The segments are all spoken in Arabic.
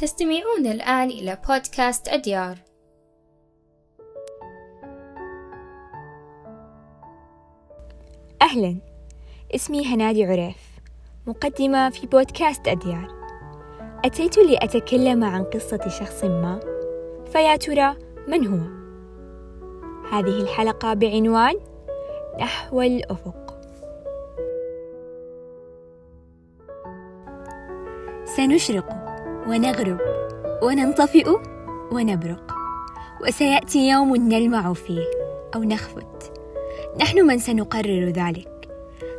تستمعون الآن إلى بودكاست أديار. أهلا. اسمي هنادي عريف مقدمة في بودكاست أديار. أتيت لأتكلم عن قصة شخص ما فيا ترى من هو؟ هذه الحلقة بعنوان نحو الأفق. سنشرق. ونغرب وننطفئ ونبرق. وسيأتي يوم نلمع فيه أو نخفت. نحن من سنقرر ذلك.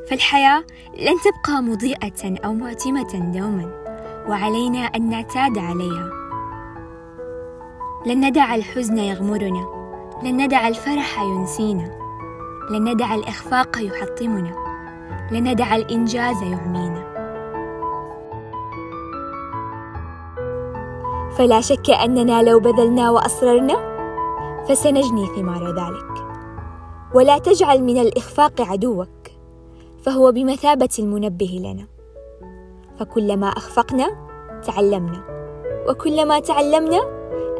فالحياة لن تبقى مضيئة أو معتمة دوما. وعلينا أن نعتاد عليها. لن ندع الحزن يغمرنا. لن ندع الفرح ينسينا. لن ندع الإخفاق يحطمنا. لن ندع الإنجاز يعمينا. فلا شك أننا لو بذلنا وأصررنا فسنجني ثمار ذلك. ولا تجعل من الإخفاق عدوك فهو بمثابة المنبه لنا. فكلما أخفقنا تعلمنا. وكلما تعلمنا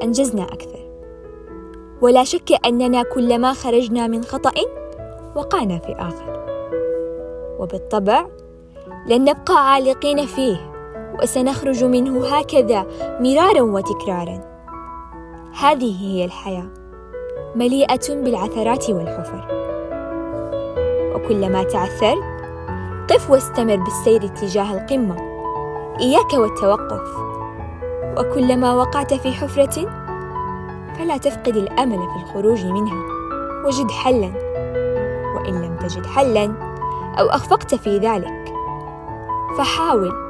أنجزنا أكثر. ولا شك أننا كلما خرجنا من خطأ وقعنا في آخر. وبالطبع لن نبقى عالقين فيه. وسنخرج منه هكذا مرارا وتكرارا. هذه هي الحياة مليئة بالعثرات والحفر. وكلما تعثرت قف واستمر بالسير اتجاه القمة. إياك والتوقف. وكلما وقعت في حفرة فلا تفقد الأمل في الخروج منها. وجد حلا. وإن لم تجد حلا أو أخفقت في ذلك فحاول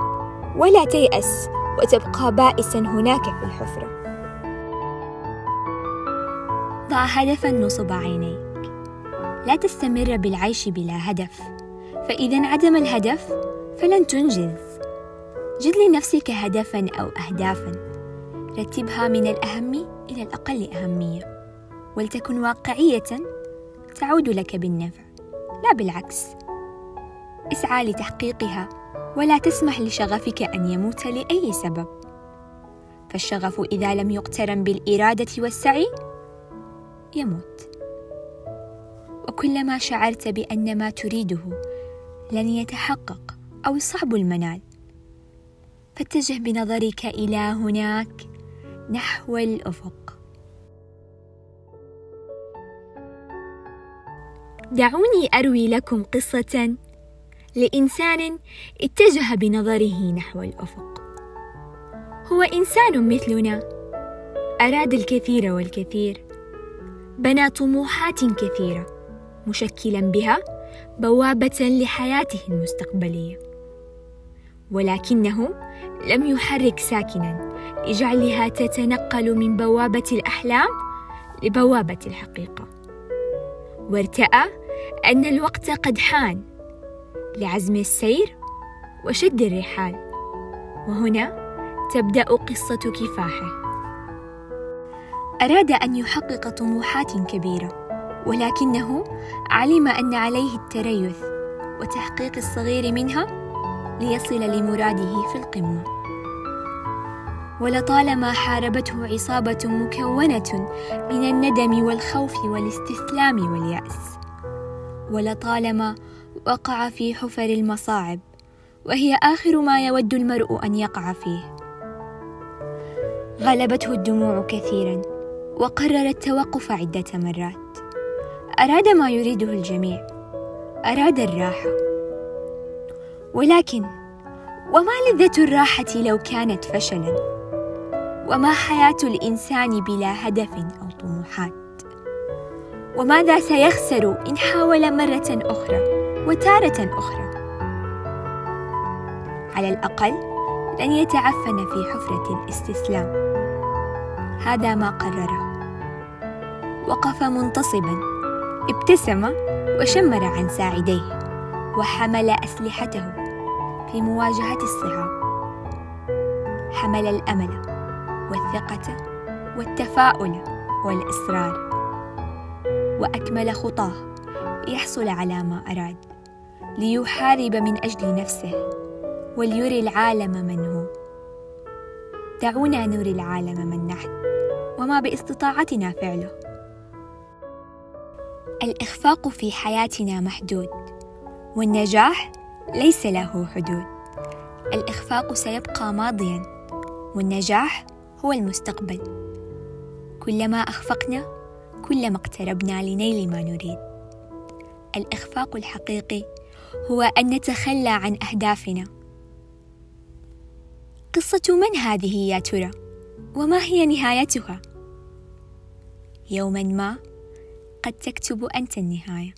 ولا تيأس وتبقى بائسا هناك في الحفرة. ضع هدفا نصب عينيك. لا تستمر بالعيش بلا هدف فإذا انعدم الهدف فلن تنجز. جد لنفسك هدفا أو أهدافا رتبها من الأهم إلى الأقل أهمية. ولتكن واقعية تعود لك بالنفع لا بالعكس. اسعى لتحقيقها ولا تسمح لشغفك أن يموت لأي سبب. فالشغف إذا لم يقترن بالإرادة والسعي يموت. وكلما شعرت بأن ما تريده لن يتحقق أو صعب المنال فاتجه بنظرك إلى هناك نحو الأفق. دعوني أروي لكم قصة لإنسان اتجه بنظره نحو الأفق. هو إنسان مثلنا. أراد الكثير والكثير. بنى طموحات كثيرة مشكلا بها بوابة لحياته المستقبلية. ولكنه لم يحرك ساكنا لجعلها تتنقل من بوابة الأحلام لبوابة الحقيقة. وارتأى أن الوقت قد حان. لعزم السير وشد الرحال وهنا تبدأ قصة كفاحه. أراد أن يحقق طموحات كبيرة ولكنه علم أن عليه التريث وتحقيق الصغير منها ليصل لمراده في القمة. ولطالما حاربته عصابة مكونة من الندم والخوف والاستسلام واليأس. ولطالما وقع في حفر المصاعب وهي آخر ما يود المرء أن يقع فيه. غلبته الدموع كثيرا وقرر التوقف عدة مرات. أراد ما يريده الجميع أراد الراحة. ولكن وما لذة الراحة لو كانت فشلا؟ وما حياة الإنسان بلا هدف أو طموحات؟ وماذا سيخسر إن حاول مرة أخرى؟ وتارة أخرى. على الأقل لن يتعفن في حفرة الاستسلام هذا ما قرره. وقف منتصبا ابتسم وشمر عن ساعديه وحمل أسلحته في مواجهة الصعاب. حمل الأمل والثقة والتفاؤل والإصرار. وأكمل خطاه ليحصل على ما أراد. ليحارب من أجل نفسه وليري العالم من هو. دعونا نري العالم من نحن وما باستطاعتنا فعله. الإخفاق في حياتنا محدود والنجاح ليس له حدود. الإخفاق سيبقى ماضيا والنجاح هو المستقبل. كلما أخفقنا كلما اقتربنا لنيل ما نريد. الإخفاق الحقيقي هو أن نتخلى عن أهدافنا. قصة من هذه يا ترى؟ وما هي نهايتها؟ يوما ما قد تكتب أنت النهاية.